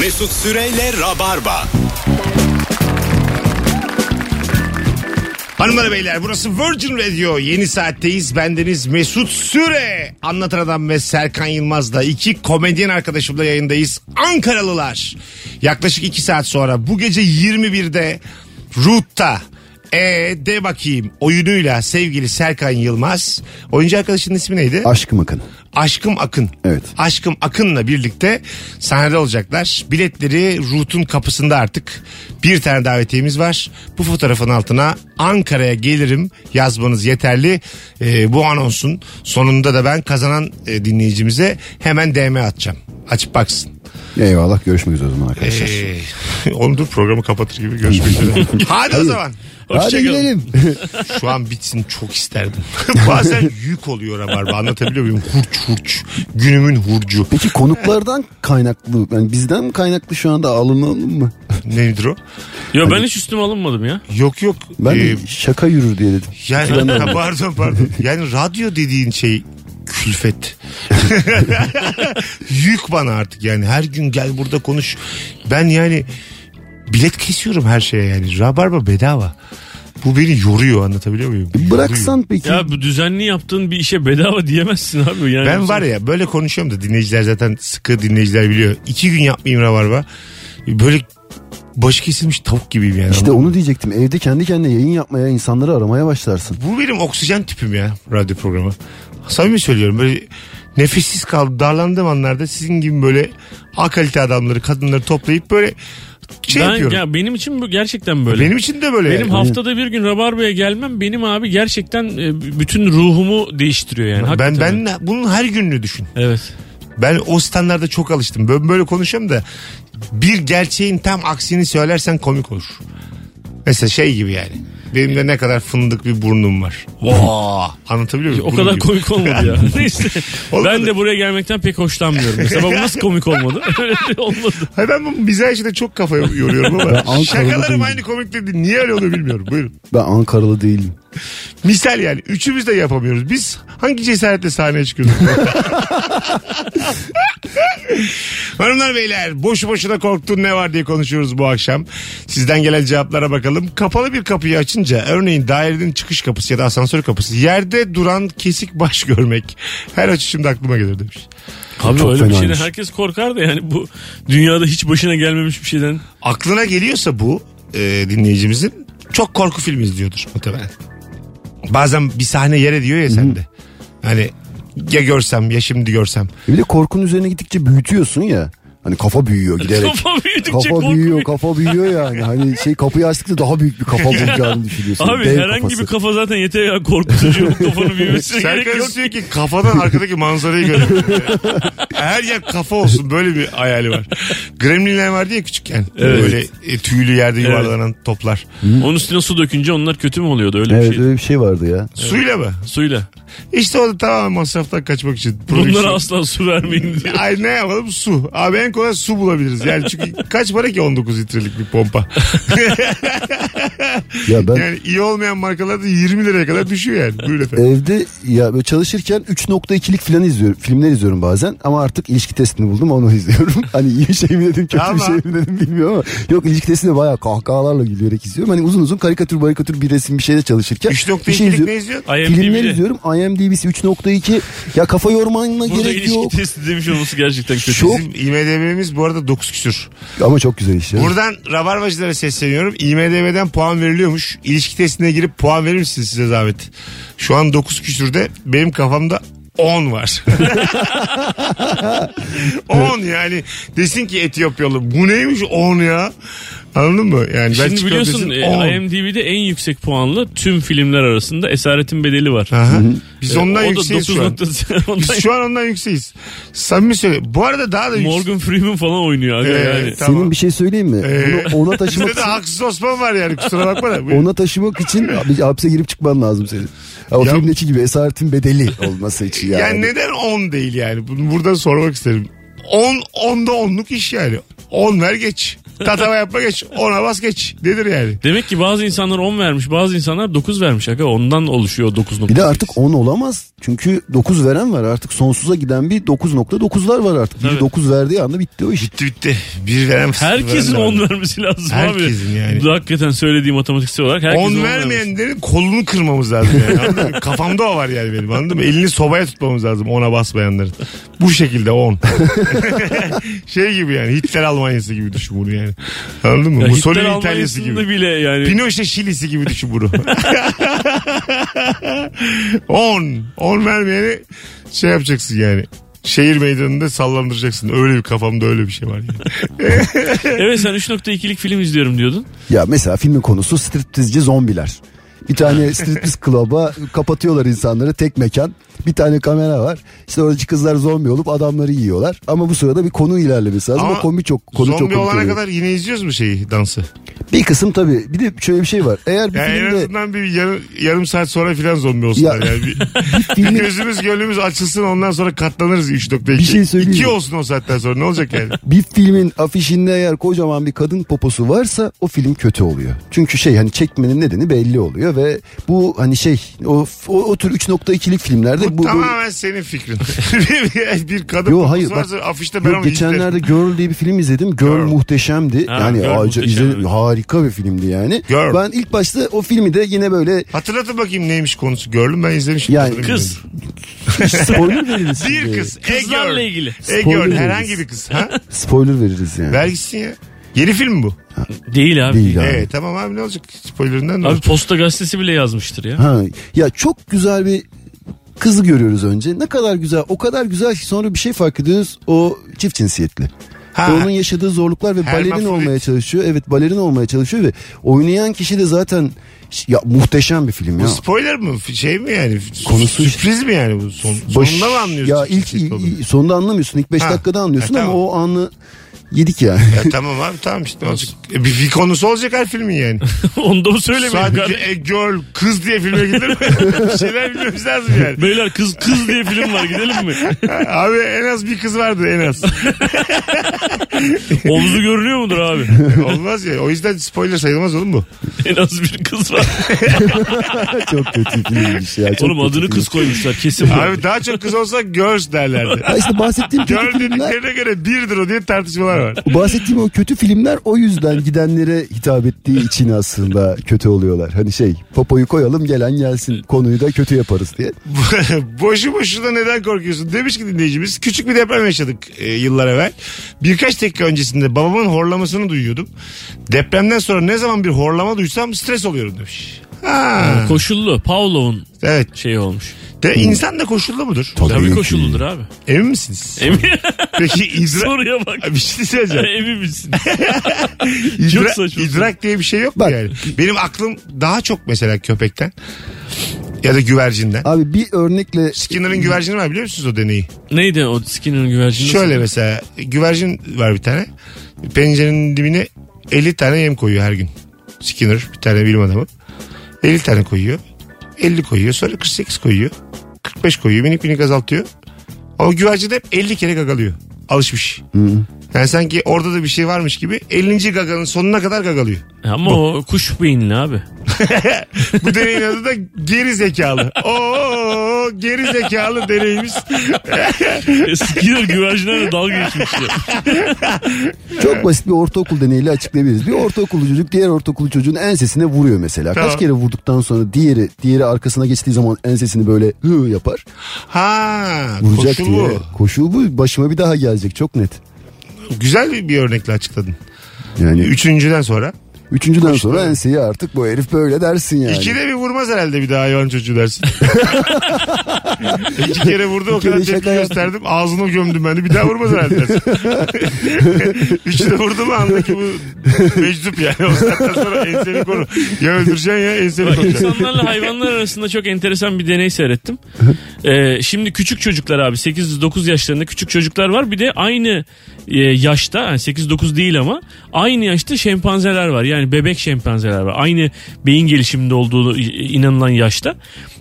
Mesut Süreyle Rabarba. Hanımlar beyler burası Virgin Radio. Yeni saatteyiz. Bendeniz Mesut Süre. Anlatan Adam ve Serkan Yılmaz'la iki komedyen arkadaşımla yayındayız. Ankaralılar. Yaklaşık iki saat sonra bu gece 21'de Root'ta e de bakayım oyunuyla sevgili Serkan Yılmaz. Oyuncu arkadaşının ismi neydi? Aşkım akın. Aşkım Akın. Evet. Aşkım Akın'la birlikte sahnede olacaklar. Biletleri Root'un kapısında artık. Bir tane davetiyemiz var. Bu fotoğrafın altına Ankara'ya gelirim yazmanız yeterli. Ee, bu anonsun sonunda da ben kazanan e, dinleyicimize hemen DM atacağım. Açıp baksın. Eyvallah görüşmek üzere o zaman arkadaşlar. Ee, onu dur programı kapatır gibi görüşmek üzere. Hadi o zaman. Hadi Hoşçakalın. gidelim. Şu an bitsin çok isterdim. Bazen yük oluyor Rabarba anlatabiliyor muyum? Hurç hurç. Günümün hurcu. Peki konuklardan kaynaklı yani bizden kaynaklı şu anda alınalım mı? Nedir o? Yo ben hiç üstüme alınmadım ya. Yok yok. Ben Ee, şaka yürür diye dedim. yani pardon pardon. Yani radyo dediğin şey külfet. Yük bana artık yani. Her gün gel burada konuş. Ben yani bilet kesiyorum her şeye yani. Rabarba bedava. Bu beni yoruyor anlatabiliyor muyum? Bıraksan peki. Ya bu düzenli yaptığın bir işe bedava diyemezsin abi. Yani Ben var ya böyle konuşuyorum da dinleyiciler zaten sıkı dinleyiciler biliyor. İki gün yapmayayım rabarba. Böyle başı kesilmiş tavuk gibiyim yani. İşte onu diyecektim. Evde kendi kendine yayın yapmaya, insanları aramaya başlarsın. Bu benim oksijen tüpüm ya radyo programı. Samimi söylüyorum böyle nefessiz kaldı darlandığım anlarda sizin gibi böyle A kalite adamları kadınları toplayıp böyle şey ben, yapıyorum. ya benim için bu gerçekten böyle. Benim için de böyle. Benim yani. haftada bir gün Rabarba'ya gelmem benim abi gerçekten e, bütün ruhumu değiştiriyor yani. ben Hakikaten. ben bunun her gününü düşün. Evet. Ben o standarda çok alıştım. Ben böyle konuşuyorum da bir gerçeğin tam aksini söylersen komik olur. Mesela şey gibi yani. Benim de ne kadar fındık bir burnum var. Vaa! Anlatabiliyor muyum? O Bunun kadar gibi. komik olmadı ya. Neyse. Olmadı. ben de buraya gelmekten pek hoşlanmıyorum. Mesela bu nasıl komik olmadı? De olmadı. Hayır ben bu mizah işine çok kafa yoruyorum ama Ankara'da şakalarım değilim. aynı komik değil. Niye öyle oluyor bilmiyorum. Buyurun. Ben Ankaralı değilim. Misal yani üçümüz de yapamıyoruz. Biz hangi cesaretle sahneye çıkıyoruz? Hanımlar beyler boşu boşuna korktun ne var diye konuşuyoruz bu akşam. Sizden gelen cevaplara bakalım. Kapalı bir kapıyı açınca örneğin dairenin çıkış kapısı ya da asansör kapısı yerde duran kesik baş görmek her açışımda aklıma gelir demiş. Abi Çok öyle bir şeyden herkes korkar da yani bu dünyada hiç başına gelmemiş bir şeyden. Aklına geliyorsa bu e, dinleyicimizin çok korku filmi izliyordur muhtemelen. Bazen bir sahne yer ediyor ya sende. Hani ya görsem ya şimdi görsem. Bir de korkun üzerine gittikçe büyütüyorsun ya. Hani kafa büyüyor giderek. Kafa büyüdükçe Kafa büyüyor, kafa büyüyor yani. Hani şey kapıyı açtıkça daha büyük bir kafa bulacağını düşünüyorsun. Abi Dev herhangi kafası. bir kafa zaten yeter ya korkutucu bu kafanın büyümesine gerek Serkan yok. istiyor ki kafadan arkadaki manzarayı görelim. Her yer kafa olsun böyle bir hayali var. Gremlinler vardı ya küçükken. Evet. Böyle e, tüylü yerde yuvarlanan toplar. Onun üstüne su dökünce onlar kötü mü oluyordu öyle Evet bir şey? öyle bir şey vardı ya. Suyla mı? Suyla. İşte o da tamamen masraftan kaçmak için. Bunlara Prodüksiyon. asla su vermeyin diye. Ay ne yapalım su. Abi en kolay su bulabiliriz. Yani çünkü kaç para ki 19 litrelik bir pompa. Ya ben Yani iyi olmayan markalarda 20 liraya kadar düşüyor yani. Buyurun efendim. evde ya böyle çalışırken 3.2'lik falan izliyorum. Filmler izliyorum bazen ama artık ilişki testini buldum onu izliyorum. hani iyi bir şey mi dedim kötü Ama- bir şey mi dedim bilmiyorum ama. Yok ilişki testini bayağı kahkahalarla gülerek izliyorum. Hani uzun uzun karikatür barikatür bir resim bir şeyde çalışırken. bir şey 3.2'lik izliyorum. ne izliyorsun? Filmler izliyorum. IMDb'si 3.2. Ya kafa yormanına Burada gerek ilişki yok. testi demiş olması gerçekten kötü. Çok- Bizim IMDB'miz bu arada 9 küsür. Ama çok güzel iş ya. Buradan rabarbacılara sesleniyorum. IMDB'den puan veriliyormuş. İlişki testine girip puan verir misiniz size zahmet? Şu an 9 küsürde benim kafamda 10 var. 10 yani desin ki Etiyopyalı bu neymiş 10 ya? Anladın mı? Yani ben Şimdi biliyorsun desin, e, 10. IMDb'de en yüksek puanlı tüm filmler arasında Esaretin Bedeli var. Aha. Biz E, ondan da yükseğiz şu an. 9.0 ondan- Biz şu an ondan yükseğiz. Samimi söylüyorum. Bu arada daha da yüksek. Morgan Freeman falan oynuyor. Ee, yani. tamam. Senin bir şey söyleyeyim mi? Ee, Bunu ona taşımak Bizde de için, haksız Osman var yani kusura bakma da. Ona taşımak için hapse girip çıkman lazım senin. Ya, o Ya- filmdeki gibi esaretin bedeli olması için yani. Yani neden 10 değil yani? Bunu buradan sormak isterim. 10 10'da 10'luk iş yani. 10 ver geç. Tatava yapma geç. Ona bas geç. Nedir yani? Demek ki bazı insanlar 10 vermiş bazı insanlar 9 vermiş. Aga ondan oluşuyor o 9 Bir de artık 10 olamaz. Çünkü 9 veren var. Artık sonsuza giden bir 9.9'lar var artık. Biri Tabii. 9 verdiği anda bitti o iş. Bitti bitti. Bir veren Herkesin veren de 10 var. vermesi lazım Herkesin abi. yani. Bu da hakikaten söylediğim matematiksel olarak herkesin 10 on vermesi. vermeyenlerin kolunu kırmamız lazım yani. Anladın mı? Kafamda o var yani benim anladın mı? Elini sobaya tutmamız lazım ona basmayanların. Bu şekilde 10. şey gibi yani Hitler Almanyası gibi düşün bunu yani. Anladın mı? Ya Mussolini Hitler İtalyası gibi. bile yani. Pinochet Şilisi gibi düşün bunu. 10. 10 vermeyeni şey yapacaksın yani. Şehir meydanında sallandıracaksın. Öyle bir kafamda öyle bir şey var yani. Evet sen 3.2'lik film izliyorum diyordun. Ya mesela filmin konusu striptizci zombiler. Bir tane striptiz klaba kapatıyorlar insanları tek mekan. Bir tane kamera var. İşte oradaki kızlar zombi olup adamları yiyorlar. Ama bu sırada bir konu ilerlemesi lazım. Ama o konu çok konu çok Zombi komik olana oluyor. kadar yine izliyoruz mu şeyi dansı? Bir kısım tabii. Bir de şöyle bir şey var. Eğer bir Yani en filmde azından bir yarım, yarım saat sonra filan zombi olsunlar Ya- yani. Bir, bir filmin gözümüz gönlümüz açılsın ondan sonra katlanırız 3.2. Bir şey söyleyeyim 2 mi? olsun o saatten sonra ne olacak yani? bir filmin afişinde eğer kocaman bir kadın poposu varsa o film kötü oluyor. Çünkü şey hani çekmenin nedeni belli oluyor ve bu hani şey o o, o tür 3.2'lik filmlerde Bu, bu, bu tamamen senin fikrin. bir, bir kadın Yo, hayır, bak- varsa afişte ben Yok onu geçenlerde izlerim. Girl diye bir film izledim. Girl, Girl. muhteşemdi. Ha, yani Girl muhteşem, izle- evet. harika bir filmdi yani. Girl. Ben ilk başta o filmi de yine böyle Hatırlatın bakayım neymiş konusu. Gördüm ben izlemişim. Yani Kız. spoiler veririz. Bir kız. E Kızlarla ilgili. E Spoiler girl. veririz. Herhangi bir kız. Ha? Spoiler veririz yani. Ver gitsin ya. Yeni film mi bu? Değil abi. Değil abi. Evet tamam abi ne olacak? Spoilerından ne Abi olacak? Posta Gazetesi bile yazmıştır ya. Ha, ya çok güzel bir kızı görüyoruz önce. Ne kadar güzel. O kadar güzel ki sonra bir şey fark ediyoruz. O çift cinsiyetli. Ha. Ve onun yaşadığı zorluklar ve balerin Hermafrodit. olmaya çalışıyor. Evet balerin olmaya çalışıyor ve oynayan kişi de zaten ya muhteşem bir film ya. Bu spoiler mı? Şey mi yani? Konusu- Sürpriz mi yani bu? Son, Baş- sonunda mı anlıyorsun? Ya ilk sürpriz olduğunu? i- i- sonunda anlamıyorsun. İlk 5 Ha. dakikada anlıyorsun Ha, ama tamam. o anı yedik yani. Ya tamam abi tamam işte olacak? E, bir, bir konusu olacak her filmin yani. Onu da mı söylemeyin Sadece kardeşim? e, girl kız diye filme gidilir mi? bir şeyler bilmemiz lazım yani. Beyler kız kız diye film var gidelim mi? Abi en az bir kız vardı en az. Omzu görünüyor mudur abi? Olmaz ya. O yüzden spoiler sayılmaz oğlum bu. En az bir kız var. çok kötü filmmiş ya. Çok Oğlum kötü adını film. kız koymuşlar kesin. Abi daha çok kız olsa girls derlerdi. Ha işte bahsettiğim kötü Girl dediklerine göre birdir o diye tartışmalar var. Bahsettiğim o kötü filmler o yüzden gidenlere hitap ettiği için aslında kötü oluyorlar. Hani şey popoyu koyalım gelen gelsin konuyu da kötü yaparız diye. Boşu boşuna neden korkuyorsun? Demiş ki dinleyicimiz küçük bir deprem yaşadık e, yıllar evvel. Birkaç dakika öncesinde babamın horlamasını duyuyordum. Depremden sonra ne zaman bir horlama duysam stres oluyorum demiş. Ha, Koşullu. Pavlov'un evet. şeyi olmuş. De, insan da koşullu mudur? Tabii, ki. koşulludur abi. Emin misiniz? Emin. Peki idrak... Soruya bak. bir şey söyleyeceğim. Emin misin? İdra- saçma. idrak diye bir şey yok mu Bak. yani? Benim aklım daha çok mesela köpekten ya da güvercinden. Abi bir örnekle Skinner'ın güvercini var biliyor musunuz o deneyi? Neydi o Skinner'ın güvercini? Şöyle mesela güvercin var bir tane. Pencerenin dibine 50 tane yem koyuyor her gün. Skinner bir tane bilim adamı. 50 tane koyuyor. 50 koyuyor sonra 48 koyuyor. 45 koyuyor minik minik azaltıyor. O güvercin hep 50 kere gagalıyor. Alışmış. Yani sanki orada da bir şey varmış gibi 50. gaganın sonuna kadar gagalıyor. Ama o kuş beyinli abi. Bu deneyin adı da geri zekalı. Oo geri zekalı deneyimiz. Skinner güvercinlerle dalga geçmişti. çok basit bir ortaokul deneyiyle açıklayabiliriz. Bir ortaokullu çocuk diğer ortaokul çocuğun ensesine vuruyor mesela. Tamam. Kaç kere vurduktan sonra diğeri diğeri arkasına geçtiği zaman ensesini böyle hı yapar. Ha Vuracak koşul diye. bu. Koşul bu başıma bir daha gelecek çok net. Güzel bir, bir örnekle açıkladın. Yani Üçüncüden sonra. Üçüncüden koşul. sonra enseyi artık bu herif böyle dersin yani. İkide bir vurmaz herhalde bir daha hayvan çocuğu dersin. İki kere vurdu o kadar tepki gösterdim. Ağzını gömdüm ben de bir daha vurmaz herhalde dersin. Üçü de vurdu mu anla ki bu meczup yani. O saatten sonra enseni koru. Ya öldüreceksin ya enseni koruyacaksın. İnsanlarla hayvanlar arasında çok enteresan bir deney seyrettim. Ee, şimdi küçük çocuklar abi 8-9 yaşlarında küçük çocuklar var. Bir de aynı e, yaşta yani 8-9 değil ama aynı yaşta şempanzeler var. Yani bebek şempanzeler var. Aynı beyin gelişiminde olduğu inanılan yaşta.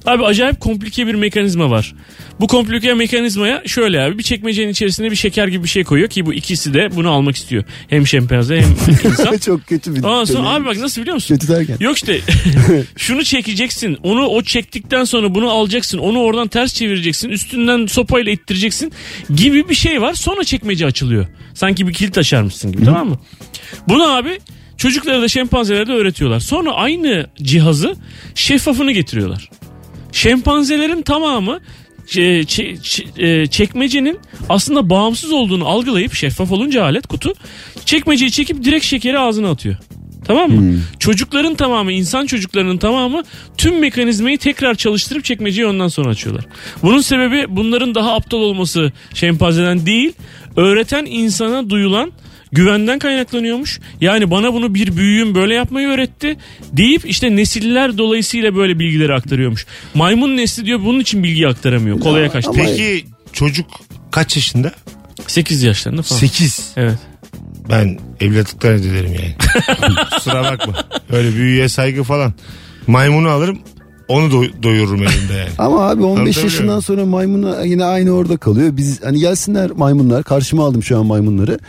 Abi acayip komplike bir mekanizma var. Bu komplike mekanizmaya şöyle abi bir çekmecenin içerisine bir şeker gibi bir şey koyuyor ki bu ikisi de bunu almak istiyor. Hem şempanze hem insan. Çok kötü bir Ondan sonra abi bak nasıl biliyor musun? Kötü derken. Yok işte şunu çekeceksin. Onu o çektikten sonra bunu alacaksın. Onu oradan ters çevireceksin. Üstünden sopayla ittireceksin gibi bir şey var. Sonra çekmece açılıyor. Sanki bir kilit açarmışsın gibi tamam mı? Bunu abi çocuklara da şempanzelere de öğretiyorlar. Sonra aynı cihazı şeffafını getiriyorlar. Şempanzelerin tamamı e, e, çekmecenin aslında bağımsız olduğunu algılayıp şeffaf olunca alet kutu çekmeceyi çekip direkt şekeri ağzına atıyor. Tamam mı? Çocukların tamamı, insan çocuklarının tamamı tüm mekanizmayı tekrar çalıştırıp çekmeceyi ondan sonra açıyorlar. Bunun sebebi bunların daha aptal olması şempanzeden değil, öğreten insana duyulan güvenden kaynaklanıyormuş. Yani bana bunu bir büyüğüm böyle yapmayı öğretti deyip işte nesiller dolayısıyla böyle bilgileri aktarıyormuş. Maymun nesli diyor bunun için bilgi aktaramıyor. Kolaya kaçtı. Peki çocuk kaç yaşında? 8 yaşlarında falan. 8. Evet. Ben evlatlıktan ederim yani. Kusura bakma. Öyle büyüye saygı falan. Maymunu alırım onu doy- doyururum elimde yani. Ama abi 15 Anlatabiliyor yaşından sonra maymunu yine aynı orada kalıyor. Biz hani gelsinler maymunlar. Karşıma aldım şu an maymunları.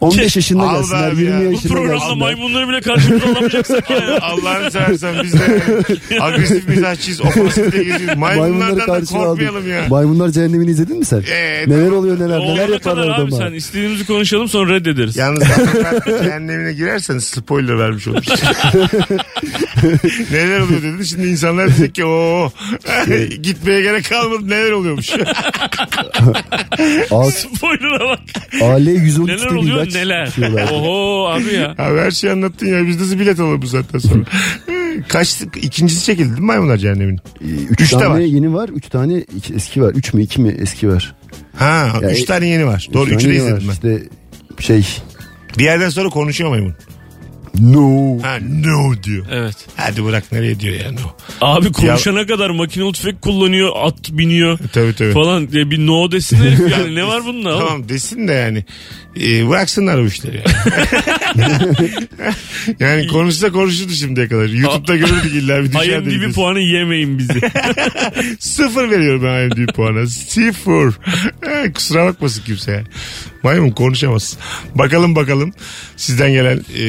15 yaşında Al be gelsinler, abi 20 ya. Bu Bu yaşında programda gelsinler. maymunları bile karşımıza alamayacaksak ya. Allah'ını seversen biz de agresif mizahçıyız. Ofansif de geziyoruz. Maymunlardan da korkmayalım ya. Maymunlar cehennemini izledin mi sen? Ee, neler oluyor neler O neler yaparlar kadar abi adama. sen istediğimizi konuşalım sonra reddederiz. Yalnız hakikaten cehennemine girersen spoiler vermiş olursun. neler oluyor dedin şimdi insanlar diyecek ki o gitmeye gerek kalmadı neler oluyormuş. A- Spoiler'a bak. AL 112 Neler oluyor neler. içiyorlar. Oho abi ya. Abi her şeyi anlattın ya biz nasıl bilet alalım bu saatten sonra. Kaç ikincisi çekildi değil mi maymunlar cehennemin? Ee, Üç Üç tane var. yeni var. Üç tane eski var. Üç mü iki mi eski var. Ha Ya, üç e- tane yeni var. Doğru Üç üçü de izledim var. ben. İşte şey Bir yerden sonra konuşuyor maymun. No. Ha no diyor. Evet. Hadi bırak nereye diyor ya no. Abi konuşana kadar makinalı tüfek kullanıyor, at biniyor Tabii tabii. falan diye bir no desin herif yani ne var bunda? oğlum? Tamam desin de yani e, bıraksınlar o işleri yani. yani konuşsa konuşurdu şimdiye kadar. Youtube'da görürdük illa bir düşer IMDb gidiyorsun. puanı yemeyin bizi. Sıfır veriyorum ben IMDb puana. Sıfır. Kusura bakmasın kimse ya. Maymun konuşamaz. Bakalım bakalım sizden gelen e,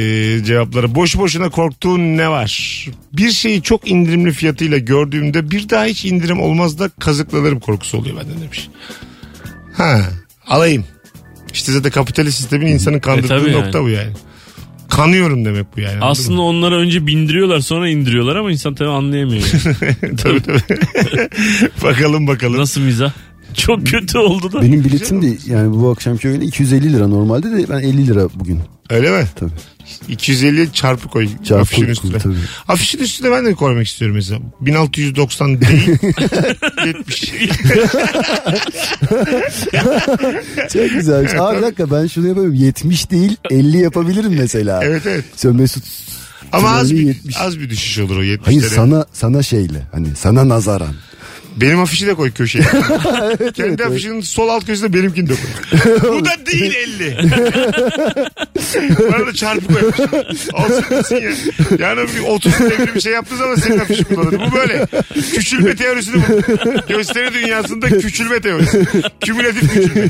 cevaplara. Boş boşuna korktuğun ne var? Bir şeyi çok indirimli fiyatıyla gördüğümde bir daha hiç indirim olmaz da kazıklanırım korkusu oluyor benden demiş. Ha alayım. İşte zaten kapitalist sistemin insanı kandırdığı tabii yani. nokta bu yani. Kanıyorum demek bu yani. Aslında mı? onlara önce bindiriyorlar sonra indiriyorlar ama insan tabii anlayamıyor. yani. tabii tabii. bakalım bakalım. Nasıl mizah? Çok kötü oldu da. Benim biletim de yani bu akşamki oyuna 250 lira normalde de ben 50 lira bugün. Öyle mi? Tabii. 250 çarpı koy Çarpı afişin üstüne. tabii. Afişin üstüne ben de koymak istiyorum mesela. 1690 değil 70. Çok güzel. Aa bir dakika ben şunu yapayım. 70 değil 50 yapabilirim mesela. evet evet. Sen Mesut Ama az bir, 70. az bir düşüş olur o 70'lere. Hayır sana sana şeyle hani sana nazaran. Benim afişi de koy köşeye. Kendi evet. afişinin sol alt köşesine benimkini de koy. Bu da değil 50. Bana da çarpı koymuş. Olsun ya. Yani bir 30 devri bir şey yaptığı zaman senin afişi kullanır. Bu böyle. Küçülme teorisini bu. Gösteri dünyasında küçülme teorisi. Kümülatif küçülme.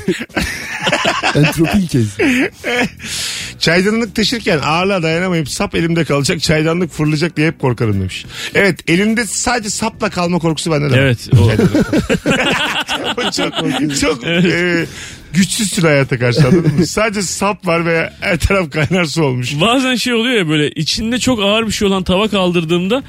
Entropi ilkesi. Çaydanlık taşırken ağırlığa dayanamayıp sap elimde kalacak çaydanlık fırlayacak diye hep korkarım demiş. Evet elimde sadece sapla kalma korkusu bende de var. Evet. O çok çok e, güçsüzsün hayata karşı anladın mı? Sadece sap var ve her taraf kaynar su olmuş. Bazen şey oluyor ya böyle içinde çok ağır bir şey olan tava kaldırdığımda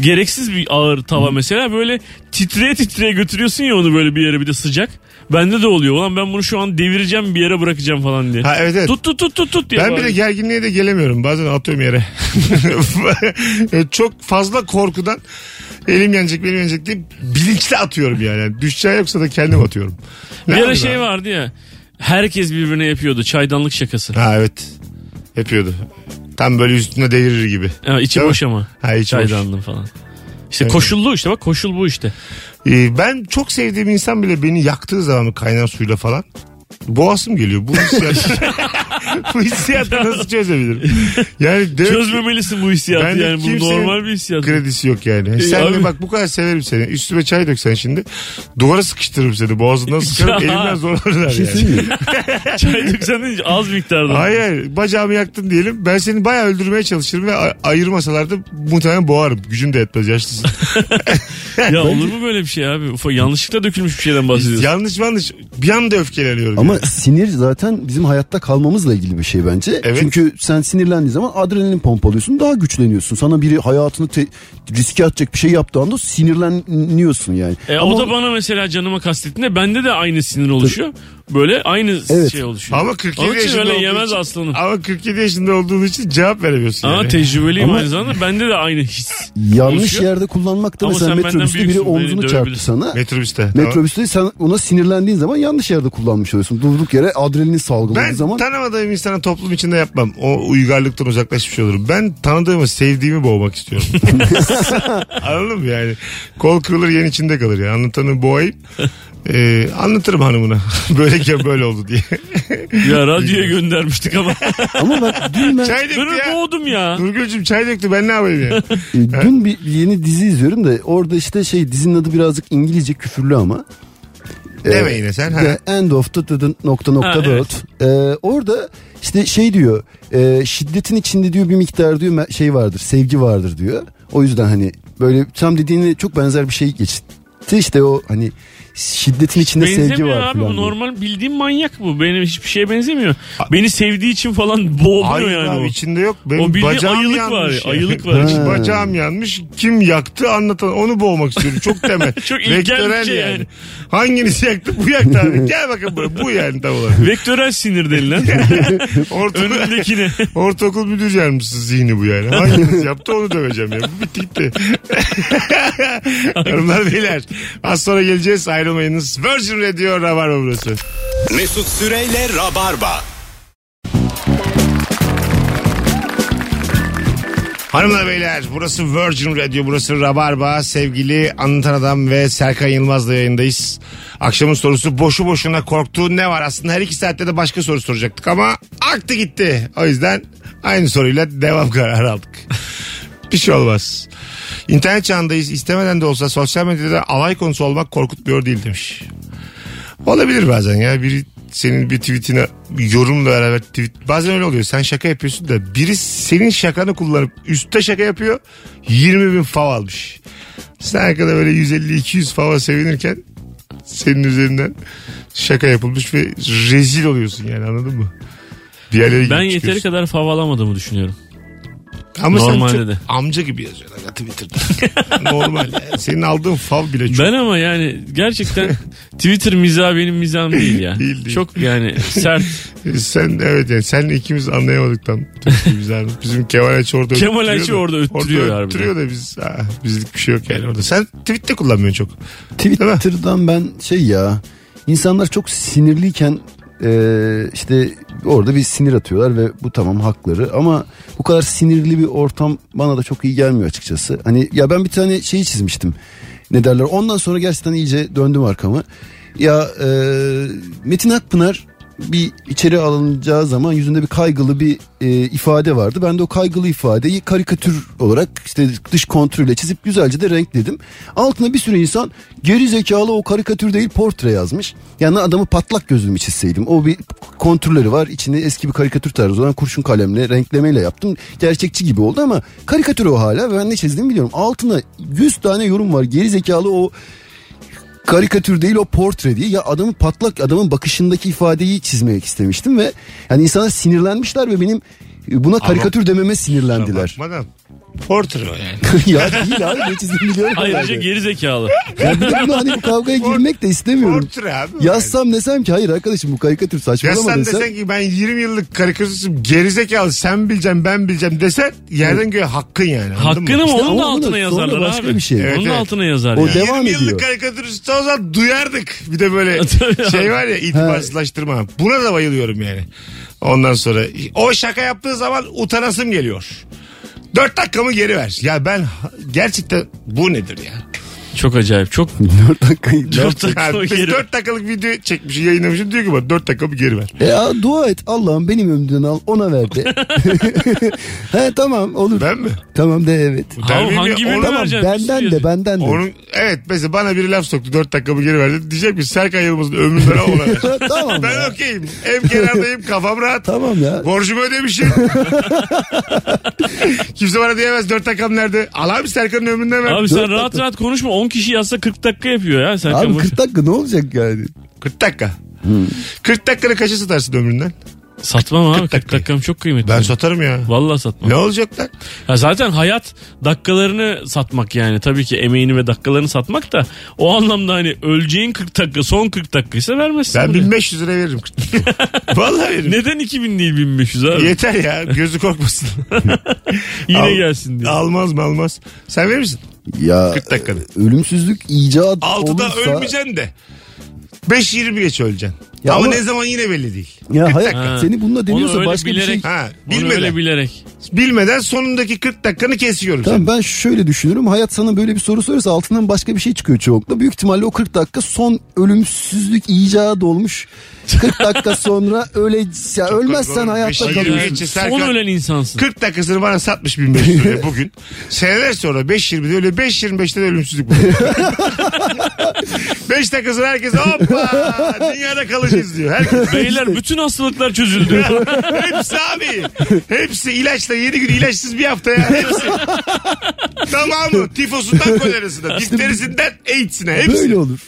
gereksiz bir ağır tava mesela böyle titreye titreye götürüyorsun ya onu böyle bir yere bir de sıcak. Bende de oluyor. Ulan ben bunu şu an devireceğim bir yere bırakacağım falan diye. Ha evet evet. Tut tut tut tut tut diye. Ben bir de bağırıyor. gerginliğe de gelemiyorum. Bazen atıyorum yere. E, Çok fazla korkudan elim yanacak benim yanacak diye bilinçli atıyorum yani. yani düşeceği yoksa da kendim atıyorum. Ne bir ara şey abi? vardı ya. Herkes birbirine yapıyordu çaydanlık şakası. Ha evet. Yapıyordu. Tam böyle üstüne devirir gibi. Ha, içi Değil mi? boş ama. Ha içi boş. Çaydanlığın falan. İşte Evet. koşullu işte bak koşul bu işte. Ee, ben çok sevdiğim insan bile beni yaktığı zaman kaynar suyla falan boğasım geliyor. Bu hissiyat. bu hissiyatı nasıl çözebilirim? Yani demek Çözmemelisin bu hissiyatı bende yani bu kimsenin normal bir hissiyat. Kredisi yok yani. E, sen de abi. bak bu kadar severim seni. Üstüme çay döksen şimdi. Duvara sıkıştırırım seni. Boğazından sıkarım. Elimden zor alırlar Bir şey yani. Çay döksen deyince az miktarda. Hayır bacağımı yaktın diyelim. Ben seni bayağı öldürmeye çalışırım ve a- ayırmasalar da muhtemelen boğarım. Gücüm de yetmez yaşlısın. Ya olur mu böyle bir şey abi? Ufa, yanlışlıkla dökülmüş bir şeyden bahsediyorsun. yanlış yanlış. Bir anda öfkeleniyorum. Ama yani. sinir zaten bizim hayatta kalmamızla ilgili bir şey bence. Evet. Çünkü sen sinirlendiğin zaman adrenalin pompalıyorsun daha güçleniyorsun. Sana biri hayatını te- riske atacak bir şey yaptığı anda sinirleniyorsun yani. E, Ama o da bana mesela canıma kastettiğinde bende de aynı sinir oluşuyor. Böyle aynı Evet. şey oluşuyor. Ama 47 Onun için yaşında öyle olduğu yemez için- aslanım. Ama 47 yaşında olduğun için cevap veremiyorsun. Ama yani. tecrübeliyim Ama- aynı zamanda. Bende de aynı his. yanlış oluşuyor. yerde kullanmak da Ama mesela sen benden metrobüste biri büyüksün, beni omzunu çarptı sana. Metrobüste. Metrobüste sen ona sinirlendiğin zaman yanlış yerde kullanmış oluyorsun. Durduk yere adrenalin salgıladığı Ben zaman tanımadığım insana toplum içinde yapmam. O uygarlıktan uzaklaşmış olurum. Ben tanıdığımı, sevdiğimi boğmak istiyorum. Anladın mı yani? Kol kırılır yen içinde kalır ya. Anlatanı boğayım. Ee, anlatırım hanımına. Böyleyken böyle oldu diye. Ya radyoya göndermiştik ama. ama bak dün ben çay döktü ya. boğdum ya. Nurgül'cüm çay döktü ben ne yapayım ya? dün bir yeni dizi izliyorum da orada işte şey dizinin adı birazcık İngilizce küfürlü ama. Deme yine sen. Ha. The end of the, the- the nokta nokta Ha, dot. Ee, orada işte şey diyor e, şiddetin içinde diyor bir miktar diyor şey vardır sevgi vardır diyor. O yüzden hani böyle tam dediğine çok benzer bir şey geçti. İşte o hani şiddetin içinde sevgi Benzemiyor var abi falan bu normal bildiğim manyak bu. Benim hiçbir şeye benzemiyor. Beni sevdiği için falan Hayır yani abi o. içinde yok. Benim O bildiğin bacağım ayılık var, yanmış. ya. ayılık var içinde. Bacağım yanmış. Kim yaktı anlatan onu boğmak istiyorum. Çok temel. Çok ilkel bir Vektörel şey yani. Hanginiz yaktı? Bu yaktı abi. Gel bakın buraya. Bu yani tam olarak. Vektörel sinir denilen Ortaokul, önündekine. ortaokul müdür yardımcısı zihni bu yani. Hanginiz yaptı onu döveceğim ya. Bu bitti gitti. Hanımlar beyler. Az sonra geleceğiz. Ayrılmayınız. Virgin Radio Rabarba burası. Mesut Süreyle Rabarba. Hanımlar beyler burası Virgin Radio burası Rabarba sevgili Anlatan Adam ve Serkan Yılmaz'la yayındayız. Akşamın sorusu boşu boşuna korktuğun ne var aslında her iki saatte de başka soru soracaktık ama aktı gitti. O yüzden aynı soruyla devam kararı aldık. Bir şey olmaz. İnternet çağındayız istemeden de olsa sosyal medyada alay konusu olmak korkutmuyor değil demiş. Olabilir bazen ya. Biri senin bir tweetine yorumla beraber tweet. Bazen öyle oluyor. Sen şaka yapıyorsun da biri senin şakanı kullanıp üstte şaka yapıyor. 20 bin fav almış. Sen arkada böyle 150-200 fava sevinirken senin üzerinden şaka yapılmış ve rezil oluyorsun yani anladın mı? Diğerleri Ben yeteri kadar fav alamadığımı düşünüyorum. Ama Normalde sen de. çok amca gibi yazıyorlar ya Twitter'da. Normal. yani. Senin aldığın fav bile çok. Ben ama yani gerçekten Twitter mizahı benim mizahım değil ya. Değil, değil. Çok yani sert. Sen evet yani senle ikimiz anlayamadık tam. Türkçe bizler. Bizim Kemal Ayçi orada Kemal öttürüyor Ayçi da- orada öttürüyor Orada harbiden. öttürüyor da biz ha, bizlik bir şey yok yani orada. Sen tweette kullanmıyorsun çok. Twitter'dan ben şey ya insanlar çok sinirliyken e, işte orada bir sinir atıyorlar ve bu tamam hakları ama bu kadar sinirli bir ortam bana da çok iyi gelmiyor açıkçası. Hani ya ben bir tane şeyi çizmiştim. Ne derler? Ondan sonra gerçekten iyice döndüm arkamı. Ya e, Metin Akpınar bir içeri alınacağı zaman yüzünde bir kaygılı bir e, ifade vardı. Ben de o kaygılı ifadeyi karikatür olarak işte dış kontrolle çizip güzelce de renkledim. Altına bir sürü insan geri zekalı o karikatür değil portre yazmış. Yani adamı patlak gözlü mü çizseydim. O bir kontürleri var. İçinde eski bir karikatür tarzı olan kurşun kalemle renklemeyle yaptım. Gerçekçi gibi oldu ama karikatür o hala. Ben ne çizdiğimi biliyorum. Altına 100 tane yorum var. Geri zekalı o karikatür değil o portre diye ya adamın patlak adamın bakışındaki ifadeyi çizmek istemiştim ve yani insanlar sinirlenmişler ve benim buna karikatür dememe sinirlendiler. Bakmadan. Portre o yani. ya değil abi ne çizdiğimi biliyorum. Ayrıca herhalde. geri zekalı. Ya bir de bunu hani bu kavgaya girmek de istemiyorum. Portre abi. o Yazsam desem ki hayır arkadaşım bu karikatür Yani. saçmalama Yazsan desem. desen ki ben 20 yıllık karikatüristim gerizekalı sen bileceksin ben bileceğim desen yerden göğe hakkın yani. Hakkını mı? İşte Onun da altına sonra yazarlar başka abi. bir şey. Evet, Onun evet. altına yazar O yani. devam 20 yıllık ediyor. karikatürist olsa duyardık. Bir de böyle şey var ya itibarsızlaştırma. Buna da bayılıyorum yani. Ondan sonra o şaka yaptığı zaman utanasım geliyor. Dört dakikamı geri ver. Ya ben gerçekten bu nedir ya? Çok acayip. Çok 4 dakikayı. Dört dakika Ha, o biz geri- 4 dakikalık video çekmiş yayınlamışım diyor ki bana 4 dakika bir geri ver. E ya, dua et Allah'ım benim ömrümden al ona ver de. He tamam olur. Ben mi? Tamam de evet. Miyim hangi ya? birini Onu- Tamam vereceksin? benden de benden de. Onun, evet mesela bana biri laf soktu 4 dakikamı geri verdi. Diyecek ki Serkan Yılmaz'ın ömründen al ona ver. tamam Ben okeyim. Ev kenardayım kafam rahat. Tamam ya. Borcumu ödemişim. Kimse bana diyemez 4 dakikam nerede? Al abi Serkan'ın ömründen ver. Abi sen Dört rahat dakika. rahat konuşma. 10 kişi yazsa 40 dakika yapıyor ya. Sen Abi 40 dakika ne olacak yani? 40 dakika. 40 dakikanı kaça satarsın ömründen? Satmam abi. 40 dakika. dakikam çok kıymetli. Ben satarım ya. Vallahi satmam. Ne olacak lan? Ya zaten hayat dakikalarını satmak yani. Tabii ki emeğini ve dakikalarını satmak da o anlamda hani öleceğin 40 dakika son 40 dakikaysa vermezsin. Ben bunu. 1500 lira veririm. 40 dakika. Vallahi veririm. Neden 2000 değil 1500 abi? Yeter ya gözü korkmasın. Yine Al- gelsin diye. Almaz mı almaz. Sen verir misin? Ya 40 dakikada. ölümsüzlük icat 6'da olursa. ölmeyeceksin de. 5-20 geç öleceksin. Ya ama, ama- ne zaman yine belli değil. Ya 40 hayat dakika. Ha. seni bununla deniyorsa Onu öyle başka bir şey. bilerek, Ha, onu bilmeden. öyle bilerek. Bilmeden sonundaki 40 dakikanı kesiyorum Tamam ben şöyle düşünüyorum. Hayat sana böyle bir soru sorarsa altından başka bir şey çıkıyor çoğunlukla. Büyük ihtimalle o 40 dakika son ölümsüzlük icadı olmuş. 40 dakika sonra öyle ya ölmezsen korkunç. hayatta Beşinci kalıyorsun. geçe Son ölen insansın. 40 dakikasını bana satmış 1500 liraya bugün. Seneler sonra 5.20'de öyle 5.25'te de ölümsüzlük bu. 5 dakikasını herkes hoppa dünyada kalacağız diyor. Herkes Beyler bütün hastalıklar çözüldü. Hepsi abi. Hepsi ilaçla 7 gün ilaçsız bir hafta ya. Hepsi. Tamamı. Tifosundan kolerasına, difterisinden AIDS'ine. Hepsi. Böyle olur.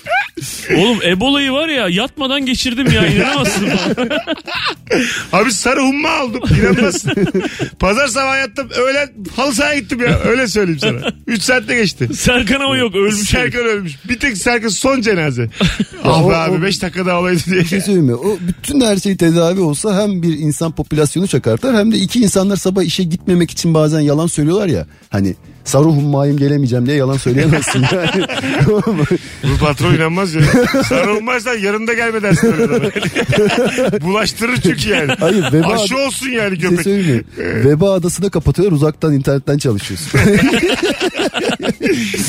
Oğlum Ebola'yı var ya yatmadan geçirdim ya inanamazsın. Abi sarı humma aldım. İnanmazsın. Pazar sabahı yattım. Öğlen halı sahaya gittim ya. Öyle söyleyeyim sana. 3 saatte geçti. Serkan ama yok ölmüş. Serkan ölmüş. Bir tek Serkan son cenaze. ah be abi o- 5 dakika daha olaydı diye. Bir şey söyleyeyim mi? O bütün her şey tedavi olsa hem bir insan popülasyonu çakartar hem de iki insanlar sabah işe gitmemek için bazen yalan söylüyorlar ya. Hani sarı hummayım gelemeyeceğim diye yalan söyleyemezsin yani. Bu patron inanmaz ya. Sarı hummazsan yarın da gelme dersin. Bulaştırır çünkü yani. Hayır, veba- Aşı olsun yani şey köpek. mi? Veba adasında kapatıyorlar uzaktan internetten çalışıyorsun.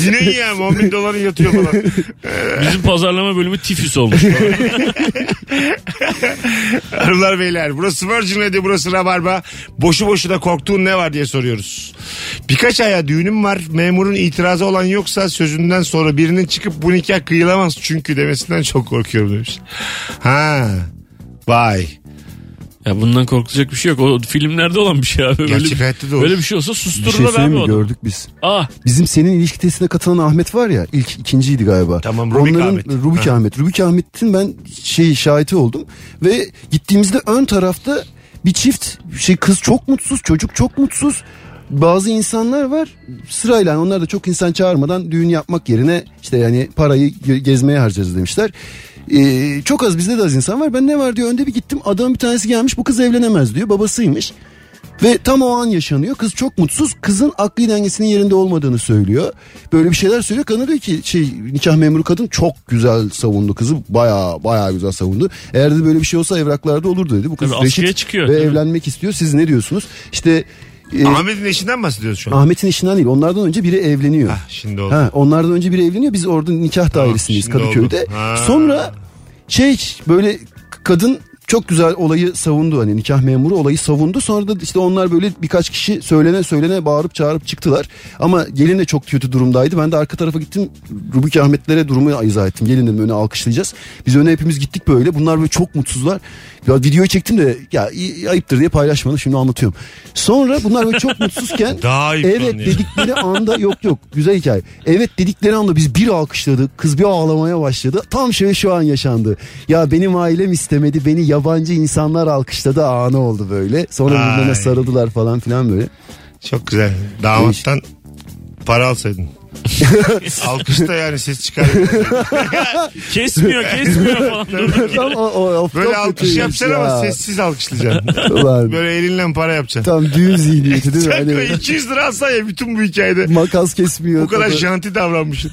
Yine iyi ya 10 bin doların yatıyor falan. Bizim pazarlama bölümü tifüs olmuş. Hanımlar beyler burası Virgin Radio burası Rabarba. Boşu boşuna korktuğun ne var diye soruyoruz. Birkaç aya düğünüm var. Memurun itirazı olan yoksa sözünden sonra birinin çıkıp bu nikah kıyılamaz çünkü demesinden çok korkuyorum demiş. Ha. Vay. Ya bundan korkulacak bir şey yok. O filmlerde olan bir şey abi. Böyle, hayatta da olur. böyle bir şey olsa bir şey sustururlar söyleyeyim abi mi? Gördük biz. Ah Bizim senin ilişki testine katılan Ahmet var ya ilk ikinciydi galiba. Tamam, Rubik Ahmet. Rubik Ha. Ahmet. Rubik Ahmet'in ben şey şahiti oldum ve gittiğimizde ön tarafta bir çift şey kız çok mutsuz çocuk çok mutsuz. Bazı insanlar var sırayla yani onlar da çok insan çağırmadan düğün yapmak yerine işte yani parayı ge- gezmeye harcarız demişler. Ee, çok az bizde de az insan var. Ben ne var diyor önde bir gittim adamın bir tanesi gelmiş bu kız evlenemez diyor babasıymış. Ve tam o an yaşanıyor. Kız çok mutsuz. Kızın akli dengesinin yerinde olmadığını söylüyor. Böyle bir şeyler söylüyor. Kadın diyor ki şey nikah memuru kadın çok güzel savundu kızı. Baya baya güzel savundu. Eğer de böyle bir şey olsa evraklarda olurdu dedi. Bu kız Tabii reşit çıkıyor, ve evlenmek istiyor. Siz ne diyorsunuz? İşte e, Ahmet'in eşinden bahsediyoruz şu an. Ahmet'in eşinden değil. Onlardan önce biri evleniyor. Hah, şimdi oldu. Ha, onlardan önce biri evleniyor. Biz orada nikah dairesindeyiz şimdi Kadıköy'de. oldu. Ha. Sonra şey böyle kadın çok güzel olayı savundu hani nikah memuru olayı savundu. Sonra da işte onlar böyle birkaç kişi söylene söylene bağırıp çağırıp çıktılar. Ama gelin de çok kötü durumdaydı. Ben de arka tarafa gittim. Rubik Ahmetlere durumu izah ettim. Gelin dedim öne alkışlayacağız. Biz öne hepimiz gittik böyle. Bunlar böyle çok mutsuzlar. Ya videoyu çektim de ya ayıptır diye paylaşmadım. Şimdi anlatıyorum. Sonra bunlar böyle çok mutsuzken Daha evet lan ya. dedikleri anda yok yok güzel hikaye. Evet dedikleri anda biz bir alkışladık. Kız bir ağlamaya başladı. Tam şöyle şu an yaşandı. Ya benim ailem istemedi. Beni yabancı insanlar alkışladı anı oldu böyle. Sonra Ay. birbirine sarıldılar falan filan böyle. Çok güzel. Damattan para alsaydın. Alkışta yani ses çıkar. kesmiyor kesmiyor falan. Tam o, o, o, Böyle çok alkış kötüymüş yapacaksın ama ya. sessiz alkışlayacaksın. Ulan, Böyle elinle para yapacaksın. tam düğün zihniyeti değil mi? Sen Hani 200 lira alsan ya bütün bu hikayede. makas kesmiyor. Bu kadar tadı. janti davranmışsın.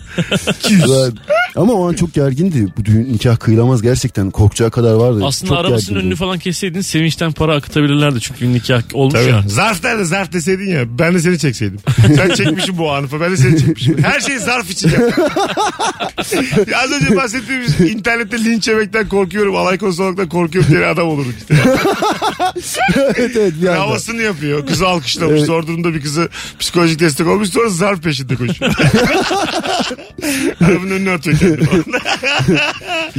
200. Ulan. Ama o an çok gergindi. Bu düğün nikah kıyılamaz gerçekten. Korkacağı kadar vardı. Aslında çok arabasının gergindi. önünü falan kesseydin sevinçten para akıtabilirlerdi. Çünkü nikah olmuş Tabii. ya. Zarf nerede zarf deseydin ya ben de seni çekseydim. Sen çekmişsin bu anı falan ben de seni çekmişim. Her şey zarf için Az önce bahsettiğimiz internette linç yemekten korkuyorum. Alay konusu olmaktan korkuyorum diye adam olurduk işte. evet evet bir anda. Havasını yapıyor. Kızı alkışlamış. Evet. Zor durumda bir kızı psikolojik destek olmuş. Sonra zarf peşinde koşuyor. Arabanın önüne atıyor kendini.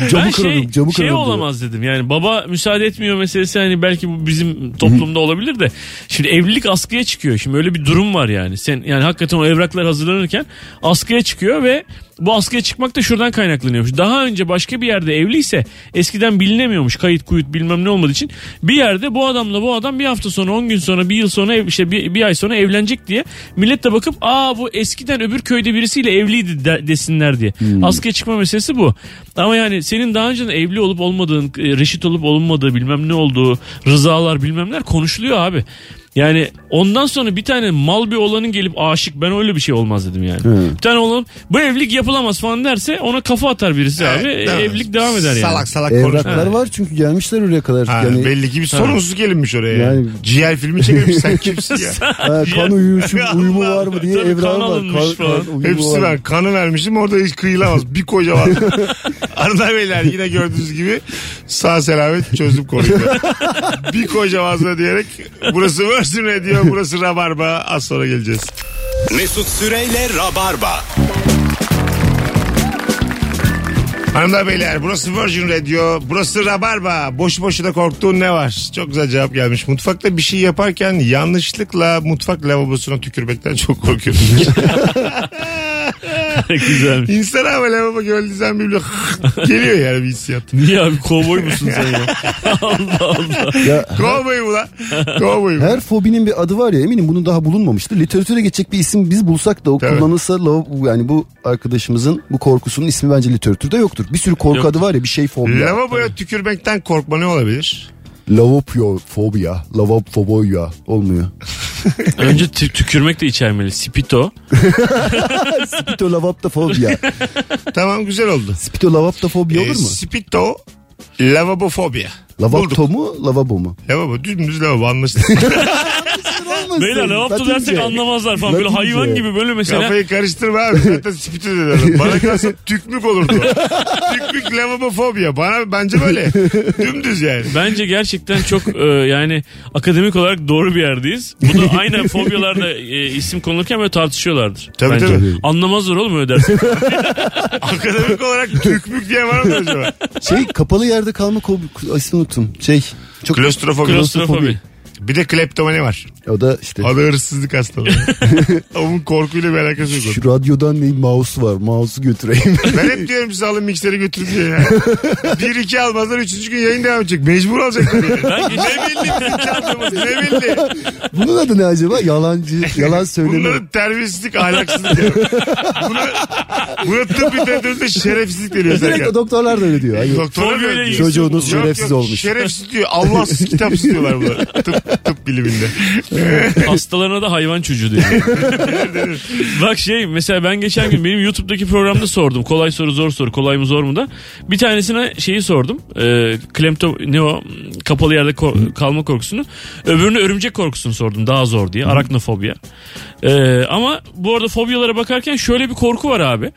Camı ben kırarım şey, camı şey kırarım. diyor. olamaz dedim. Yani baba müsaade etmiyor meselesi hani belki bu bizim toplumda olabilir de. Şimdi evlilik askıya çıkıyor. Şimdi öyle bir durum var yani. Sen yani hakikaten o evraklar hazırlanırken askıya çıkıyor ve bu askıya çıkmak da şuradan kaynaklanıyormuş. Daha önce başka bir yerde evliyse eskiden bilinemiyormuş kayıt kuyut bilmem ne olmadığı için. Bir yerde bu adamla bu adam bir hafta sonra 10 gün sonra bir yıl sonra işte bir, bir ay sonra evlenecek diye millet de bakıp aa bu eskiden öbür köyde birisiyle evliydi de- desinler diye. Askıya çıkma meselesi bu. Ama yani senin daha önce evli olup olmadığın, e, reşit olup olunmadığı bilmem ne olduğu, rızalar bilmem neler konuşuluyor abi. Yani ondan sonra bir tane mal bir olanın gelip aşık ben öyle bir şey olmaz dedim yani. Bir tane olan bu evlilik yapılamaz falan derse ona kafa atar birisi abi. Evet, E, değil mi? evlilik devam eder yani. Salak salak Evraklar konuşma. var çünkü gelmişler oraya kadar. Ha, yani belli ki bir sorunsuz gelinmiş oraya. Yani. Yani- Ciğer filmi çekilmiş sen kimsin ya? ha, kan uyuşum, uyumu var mı diye kan var. alınmış falan. uyumu Hepsi var. var. Kanı vermişim orada hiç kıyılamaz. Bir koca var. Hanımlar beyler yine gördüğünüz gibi sağ selamet çözdüm konuyu. bir koca vazla diyerek burası Virgin Radio burası Rabarba az sonra geleceğiz. Mesut Süreyle Rabarba. Hanımlar beyler burası Virgin Radio burası Rabarba boş boşuna korktuğun ne var? Çok güzel cevap gelmiş. Mutfakta bir şey yaparken yanlışlıkla mutfak lavabosuna tükürmekten çok korkuyorum. Güzelmiş. İnsan ama lavabo gördüğü zaman bir böyle geliyor yani bir hissiyat. Niye abi kovboy musun sen ya? Allah Allah. Ya, Kovboy mu lan? Kovboy mu? her fobinin bir adı var ya eminim bunun daha bulunmamıştır. Literatüre geçecek bir isim biz bulsak da o Tabii. kullanılsa lav- yani bu arkadaşımızın bu korkusunun ismi bence literatürde yoktur. Bir sürü korku Yok. adı var ya bir şey fobia. Lavaboya tükürmekten korkma ne olabilir? Lavopyo fobia. Lavafoboya olmuyor. Önce tü- tükürmek de içermeli. Spito. Spito lavapta fobia. Tamam güzel oldu. Spito lavapta fobia Ee, olur mu? Spito lavabofobia. Lavapto mu lavabo mu? Lavabo dümdüz lavabo anlaştık. Beyler ne yaptı Latince. dersek anlamazlar falan. Böyle Latince. hayvan gibi böyle mesela. Kafayı karıştırma abi. Zaten spito dedi. Bana kalsa tükmük olurdu. tükmük lavabofobia. Bana bence böyle. Dümdüz yani. Bence gerçekten çok e, yani akademik olarak doğru bir yerdeyiz. Bunu aynen fobyalarda e, isim konulurken böyle tartışıyorlardır. Tabii, bence. tabii. Anlamazlar oğlum öyle dersin. Akademik olarak tükmük diye var mı acaba? Şey kapalı yerde kalma ismini unuttum. Şey çok Klostrofobi. Klostrofobi. Bir de kleptomani var. o da işte O da hırsızlık hastalığı. Onun korkuyla bir alakası yok. şu radyodan ne mouse var. Mouse'u götüreyim. Ben hep diyorum size alın mikseri götürün diye ya. bir iki almazlar üçüncü gün yayın devam edecek. Mecbur alacaklar. Yani. Ne belli çaldığımız ne belli. Bunun adı ne acaba? Yalancı, yalan söyleme. Bunların terbiyesizlik ahlaksızlık diyor. Buna, buna tıp literatüründe şerefsizlik deniyor. Direkt o doktorlar da öyle diyor. Hayır. Doktorlar ilgisi Çocuğunuz şerefsiz yok, olmuş. Şerefsiz diyor. Allahsız kitapsız diyorlar bunlar. Tıp, tıp biliminde. hastalarına da hayvan çocuğu diyor. Bak şey mesela ben geçen gün benim YouTube'daki programda sordum. Kolay soru zor soru kolay mı zor mu da. Bir tanesine şeyi sordum. E, klemto ne o kapalı yerde ko- kalma korkusunu. Öbürünü örümcek korkusunu sordum daha zor diye. Araknofobia. E, ama bu arada fobyalara bakarken şöyle bir korku var abi.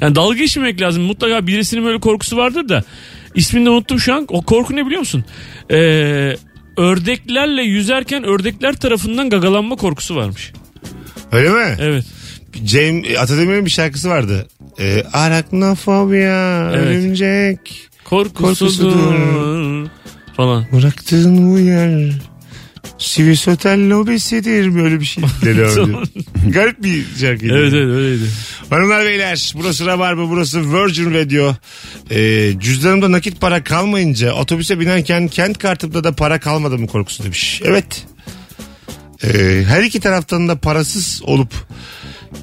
Yani dalga geçmemek lazım. Mutlaka birisinin böyle korkusu vardır da. İsmini de unuttum şu an. O korku ne biliyor musun? Ee, ördeklerle yüzerken ördekler tarafından gagalanma korkusu varmış. Öyle mi? Evet. Cem Atademir'in bir şarkısı vardı. Ee, Araknofobia, Evet. örümcek. Korkusudur. Korkusudur. Falan. Bıraktığın bu yer Swiss Otel lobisidir böyle bir şey. Dedi öyle. Garip bir şarkıydı. Evet evet öyleydi. Hanımlar beyler burası Rabarba burası Virgin Radio. Ee, cüzdanımda nakit para kalmayınca otobüse binerken kent kartımda da para kalmadı mı korkusu demiş. Evet. Ee, her iki taraftan da parasız olup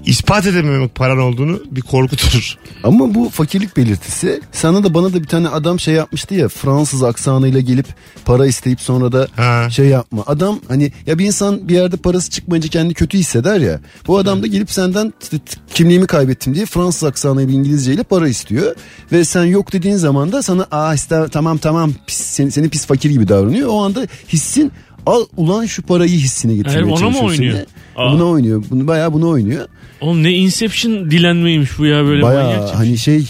ispat edememek paran olduğunu bir korkutur. Ama bu fakirlik belirtisi. Sana da bana da bir tane adam şey yapmıştı ya Fransız aksanıyla gelip para isteyip sonra da Ha. şey yapma. Adam hani ya bir insan bir yerde parası çıkmayınca kendini kötü hisseder ya. Bu adam da gelip senden t- kimliğimi kaybettim diye Fransız aksanıyla İngilizceyle para istiyor. Ve sen yok dediğin zaman da sana aa işte tamam tamam pis, seni, seni pis fakir gibi davranıyor. O anda hissin al ulan şu parayı hissine getirmeye Hayır, ona mı çalışıyor oynuyor? Aa. Buna oynuyor. Bunu bayağı bunu oynuyor. Oğlum ne Inception dilenmeymiş bu ya böyle. Bayağı hani şey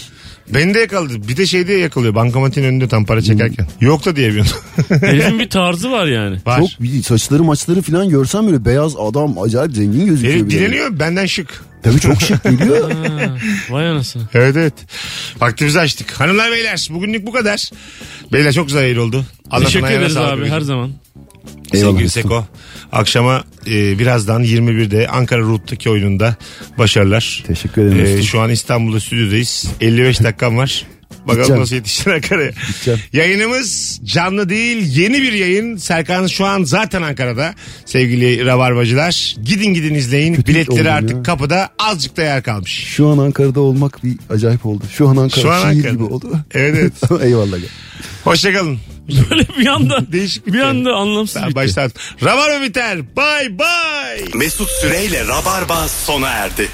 Beni de yakaladı. Bir de şeyde yakalıyor. Bankamatiğin önünde tam para çekerken. Yok da diyemiyorsun. Herifin bir tarzı var yani. Var. çok bir saçları maçları falan görsen böyle beyaz adam acayip zengin gözüküyor. Herif dileniyor benden şık. Tabii çok şık geliyor. Ha, vay anasını. Evet evet. Vaktimizi açtık. Hanımlar beyler bugünlük bu kadar. Beyler çok güzel yayın oldu. Anlatan Teşekkür ederiz abi Begüm. her zaman. Eyvallah Sevgili. Seko. Akşama e, birazdan 21'de Ankara Root'taki oyununda başarılar. Teşekkür ederim E, şu an İstanbul'da stüdyodayız. 55 dakikam var. Bakalım Gideceğim. nasıl yetişir Ankara'ya. Gideceğim. Yayınımız canlı değil yeni bir yayın. Serkan şu an zaten Ankara'da sevgili Rabarbacılar. Gidin gidin izleyin. Kötü Biletleri artık ya. kapıda azıcık da yer kalmış. Şu an Ankara'da olmak bir acayip oldu. Şu an Ankara Şu an şiir Ankara'da. gibi oldu. Evet evet. Eyvallah. Hoşçakalın. Böyle bir anda Değişik bir bitti. anda anlamsız Daha bitti. baştan. Rabarba biter. Bye bye. Mesut Süreyle Rabarba sona erdi.